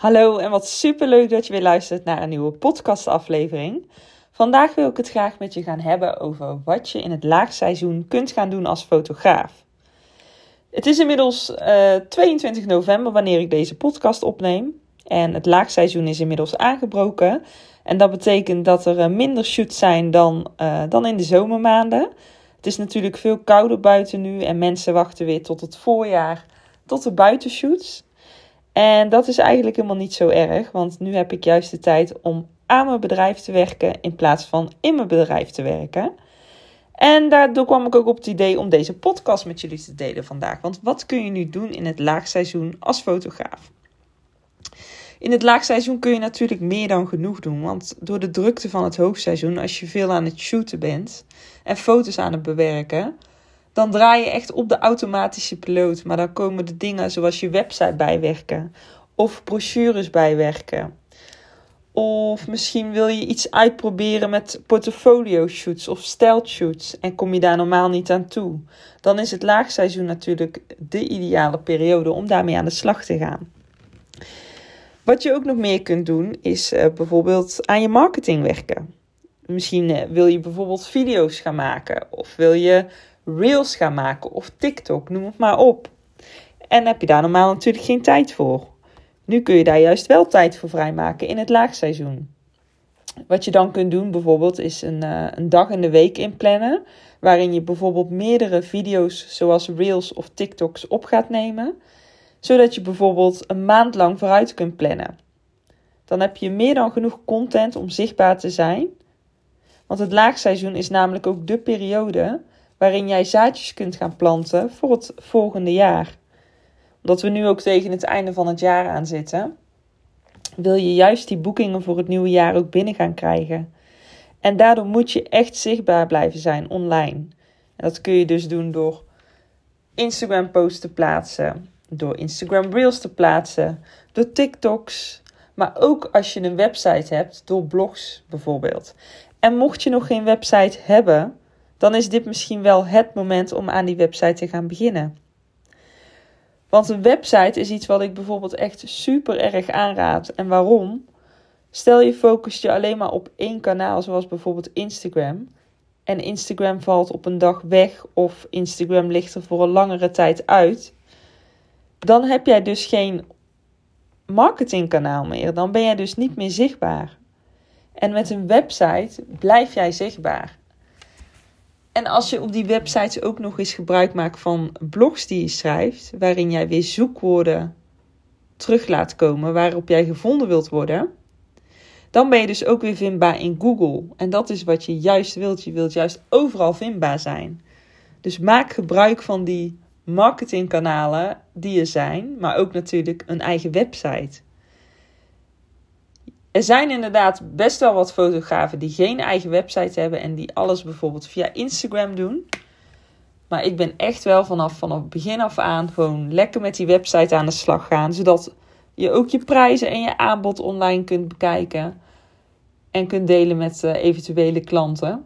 Hallo en wat superleuk dat je weer luistert naar een nieuwe podcastaflevering. Vandaag wil ik het graag met je gaan hebben over wat je in het laagseizoen kunt gaan doen als fotograaf. Het is inmiddels uh, eh, 22 november wanneer ik deze podcast opneem. En het laagseizoen is inmiddels aangebroken. En dat betekent dat er uh, minder shoots zijn dan, uh, dan in de zomermaanden. Het is natuurlijk veel kouder buiten nu en mensen wachten weer tot het voorjaar, tot de buitenshoots. En dat is eigenlijk helemaal niet zo erg, want nu heb ik juist de tijd om aan mijn bedrijf te werken in plaats van in mijn bedrijf te werken. En daardoor kwam ik ook op het idee om deze podcast met jullie te delen vandaag. Want wat kun je nu doen in het laagseizoen als fotograaf? In het laagseizoen kun je natuurlijk meer dan genoeg doen. Want door de drukte van het hoogseizoen, als je veel aan het shooten bent en foto's aan het bewerken, dan draai je echt op de automatische piloot. Maar dan komen de dingen zoals je website bijwerken of brochures bijwerken. Of misschien wil je iets uitproberen met portfolio shoots of stealth shoots en kom je daar normaal niet aan toe. Dan is het laagseizoen natuurlijk de ideale periode om daarmee aan de slag te gaan. Wat je ook nog meer kunt doen is uh, bijvoorbeeld aan je marketing werken. Misschien uh, wil je bijvoorbeeld video's gaan maken of wil je reels gaan maken of TikTok, noem het maar op. En heb je daar normaal natuurlijk geen tijd voor. Nu kun je daar juist wel tijd voor vrijmaken in het laagseizoen. Wat je dan kunt doen bijvoorbeeld is een, uh, een dag in de week inplannen. Waarin je bijvoorbeeld meerdere video's zoals Reels of TikToks op gaat nemen. Zodat je bijvoorbeeld een maand lang vooruit kunt plannen. Dan heb je meer dan genoeg content om zichtbaar te zijn. Want het laagseizoen is namelijk ook de periode waarin jij zaadjes kunt gaan planten voor het volgende jaar. Omdat we nu ook tegen het einde van het jaar aan zitten, wil je juist die boekingen voor het nieuwe jaar ook binnen gaan krijgen. En daardoor moet je echt zichtbaar blijven zijn online. Dat kun je dus doen door Instagram posts te plaatsen, door Instagram Reels te plaatsen, door TikToks, maar ook als je een website hebt, door blogs bijvoorbeeld. En mocht je nog geen website hebben, dan is dit misschien wel het moment om aan die website te gaan beginnen. Want een website is iets wat ik bijvoorbeeld echt super erg aanraad. En waarom? Stel je focust je alleen maar op één kanaal, zoals bijvoorbeeld Instagram. En Instagram valt op een dag weg of Instagram ligt er voor een langere tijd uit. Dan heb jij dus geen marketingkanaal meer. Dan ben jij dus niet meer zichtbaar. En met een website blijf jij zichtbaar. En als je op die websites ook nog eens gebruik maakt van blogs die je schrijft, waarin jij weer zoekwoorden terug laat komen waarop jij gevonden wilt worden, dan ben je dus ook weer vindbaar in Google. En dat is wat je juist wilt. Je wilt juist overal vindbaar zijn. Dus maak gebruik van die marketingkanalen die er zijn, maar ook natuurlijk een eigen website. Er zijn inderdaad best wel wat fotografen die geen eigen website hebben en die alles bijvoorbeeld via Instagram doen. Maar ik ben echt wel vanaf, vanaf begin af aan gewoon lekker met die website aan de slag gaan. Zodat je ook je prijzen en je aanbod online kunt bekijken. En kunt delen met uh, eventuele klanten.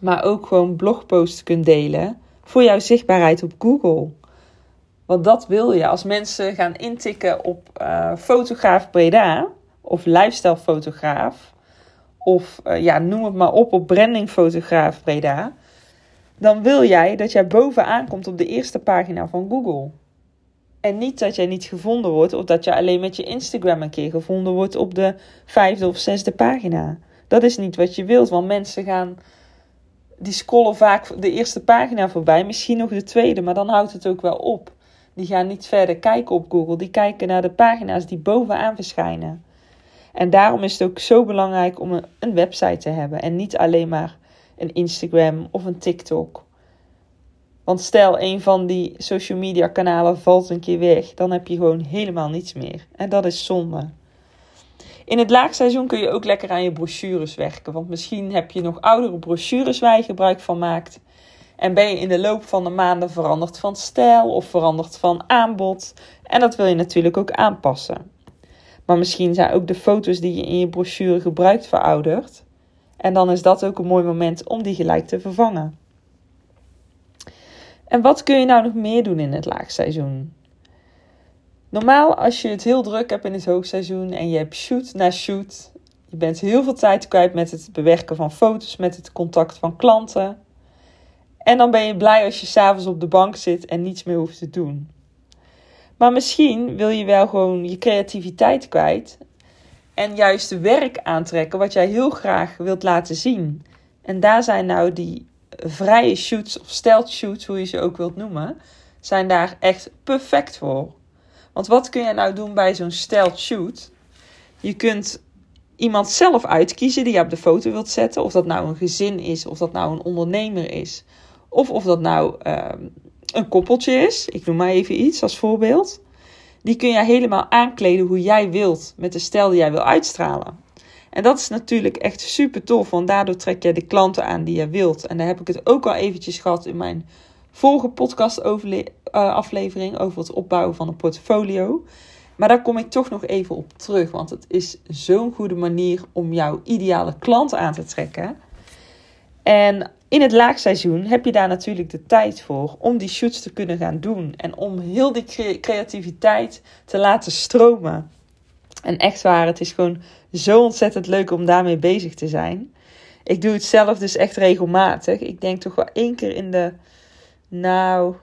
Maar ook gewoon blogposts kunt delen voor jouw zichtbaarheid op Google. Want dat wil je. Als mensen gaan intikken op uh, fotograaf Breda of lifestyle fotograaf of uh, ja, noem het maar op op brandingfotograaf Breda, dan wil jij dat jij bovenaan komt op de eerste pagina van Google. En niet dat jij niet gevonden wordt of dat je alleen met je Instagram een keer gevonden wordt op de vijfde of zesde pagina. Dat is niet wat je wilt, want mensen gaan. Die scrollen vaak de eerste pagina voorbij, misschien nog de tweede, maar dan houdt het ook wel op. Die gaan niet verder kijken op Google, die kijken naar de pagina's die bovenaan verschijnen. En daarom is het ook zo belangrijk om een, website te hebben en niet alleen maar een Instagram of een TikTok. Want stel een van die social media kanalen valt een keer weg, dan heb je gewoon helemaal niets meer. En dat is zonde. In het laagseizoen kun je ook lekker aan je brochures werken. Want misschien heb je nog oudere brochures waar je gebruik van maakt. En ben je in de loop van de maanden veranderd van stijl of veranderd van aanbod. En dat wil je natuurlijk ook aanpassen. Maar misschien zijn ook de foto's die je in je brochure gebruikt verouderd. En dan is dat ook een mooi moment om die gelijk te vervangen. En wat kun je nou nog meer doen in het laagseizoen? Normaal als je het heel druk hebt in het hoogseizoen en je hebt shoot na shoot, je bent heel veel tijd kwijt met het bewerken van foto's, met het contact van klanten. En dan ben je blij als je s'avonds op de bank zit en niets meer hoeft te doen. Maar misschien wil je wel gewoon je creativiteit kwijt en juist werk aantrekken wat jij heel graag wilt laten zien. En daar zijn nou die vrije shoots of stealth shoots, hoe je ze ook wilt noemen, zijn daar echt perfect voor. Want wat kun je nou doen bij zo'n stealth shoot? Je kunt iemand zelf uitkiezen die je op de foto wilt zetten. Of dat nou een gezin is, of dat nou een ondernemer is. Of of dat nou ehm, een koppeltje is. Ik noem maar even iets als voorbeeld. Die kun je helemaal aankleden hoe jij wilt. Met de stijl die jij wil uitstralen. En dat is natuurlijk echt super tof. Want daardoor trek je de klanten aan die je wilt. En daar heb ik het ook al eventjes gehad in mijn vorige podcast uh, aflevering. Over het opbouwen van een portfolio. Maar daar kom ik toch nog even op terug. Want het is zo'n goede manier om jouw ideale klant aan te trekken. En in het laagseizoen heb je daar natuurlijk de tijd voor om die shoots te kunnen gaan doen. En om heel die creativiteit te laten stromen. En echt waar, het is gewoon zo ontzettend leuk om daarmee bezig te zijn. Ik doe het zelf dus echt regelmatig. Ik denk toch wel één keer in de. Nou,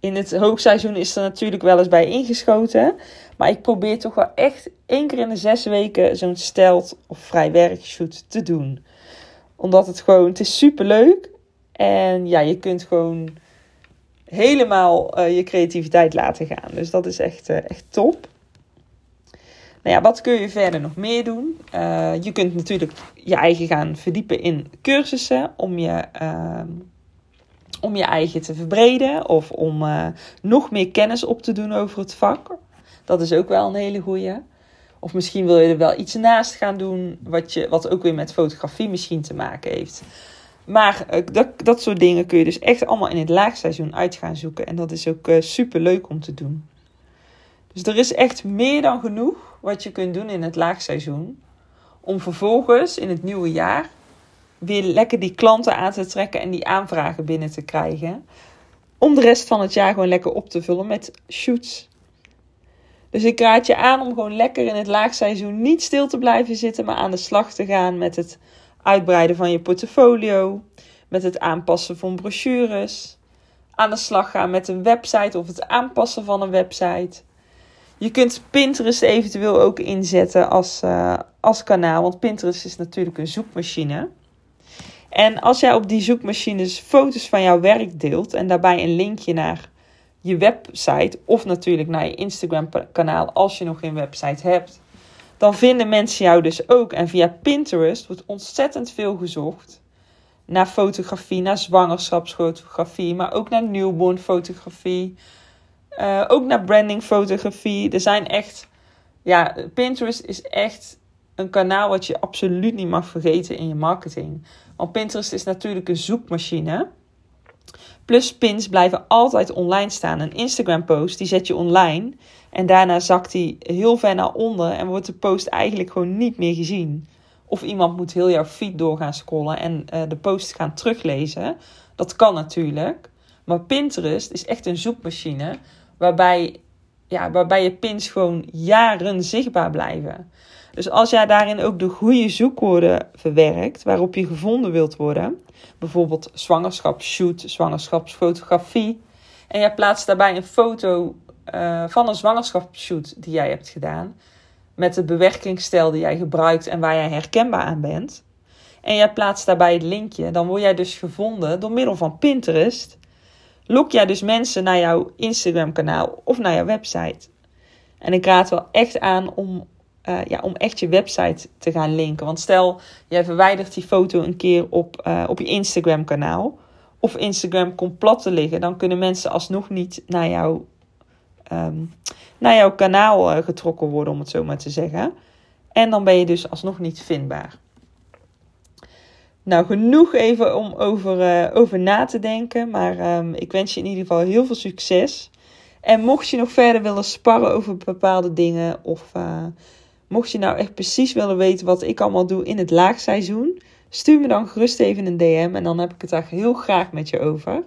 in het hoogseizoen is er natuurlijk wel eens bij ingeschoten. Maar ik probeer toch wel echt één keer in de zes weken zo'n stelt of vrij werkshoot te doen. Omdat het gewoon, het is super leuk. En ja, je kunt gewoon helemaal uh, je creativiteit laten gaan. Dus dat is echt, uh, echt top. Nou ja, wat kun je verder nog meer doen? Uh, je kunt natuurlijk je eigen gaan verdiepen in cursussen om je, ehm, om je eigen te verbreden of om nog meer kennis op te doen over het vak. Dat is ook wel een hele goeie. Of misschien wil je er wel iets naast gaan doen, wat, je, wat ook weer met fotografie misschien te maken heeft. Maar uh, dat, dat soort dingen kun je dus echt allemaal in het laagseizoen uit gaan zoeken. En dat is ook uh, super leuk om te doen. Dus er is echt meer dan genoeg wat je kunt doen in het laagseizoen. Om vervolgens in het nieuwe jaar weer lekker die klanten aan te trekken en die aanvragen binnen te krijgen. Om de rest van het jaar gewoon lekker op te vullen met shoots. Dus ik raad je aan om gewoon lekker in het laagseizoen niet stil te blijven zitten, maar aan de slag te gaan met het uitbreiden van je portfolio, met het aanpassen van brochures, aan de slag gaan met een website of het aanpassen van een website. Je kunt Pinterest eventueel ook inzetten als, uh, als kanaal, want Pinterest is natuurlijk een zoekmachine. En als jij op die zoekmachines foto's van jouw werk deelt en daarbij een linkje naar je website of natuurlijk naar je Instagram kanaal als je nog geen website hebt, dan vinden mensen jou dus ook. En via Pinterest wordt ontzettend veel gezocht naar fotografie, naar zwangerschapsfotografie, maar ook naar newborn fotografie. Uh, ook naar brandingfotografie. Er zijn echt, ja, Pinterest is echt een kanaal wat je absoluut niet mag vergeten in je marketing. Want Pinterest is natuurlijk een zoekmachine. Plus pins blijven altijd online staan. Een Instagram post die zet je online. En daarna zakt die heel ver naar onder en wordt de post eigenlijk gewoon niet meer gezien. Of iemand moet heel jouw feed door gaan scrollen en uh, de post gaan teruglezen. Dat kan natuurlijk. Maar Pinterest is echt een zoekmachine waarbij, ja, waarbij je pins gewoon jaren zichtbaar blijven. Dus als jij daarin ook de goede zoekwoorden verwerkt waarop je gevonden wilt worden, bijvoorbeeld zwangerschapsshoot, zwangerschapsfotografie, en jij plaatst daarbij een foto uh, van een zwangerschapsshoot die jij hebt gedaan, met de bewerkingsstijl die jij gebruikt en waar jij herkenbaar aan bent, en jij plaatst daarbij het linkje, dan word jij dus gevonden door middel van Pinterest. Lok jij dus mensen naar jouw Instagram-kanaal of naar jouw website. En ik raad wel echt aan om uh, ja, om echt je website te gaan linken. Want stel, jij verwijdert die foto een keer op, uh, op je Instagram kanaal. Of Instagram komt plat te liggen. Dan kunnen mensen alsnog niet naar, jou, um, naar jouw kanaal uh, getrokken worden, om het zo maar te zeggen. En dan ben je dus alsnog niet vindbaar. Nou, genoeg even om over, over na te denken. Maar um, ik wens je in ieder geval heel veel succes. En mocht je nog verder willen sparren over bepaalde dingen of Mocht je nou echt precies willen weten wat ik allemaal doe in het laagseizoen, stuur me dan gerust even een DM en dan heb ik het daar heel graag met je over.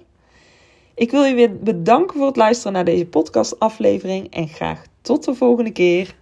Ik wil je weer bedanken voor het luisteren naar deze podcastaflevering en graag Tot de volgende keer.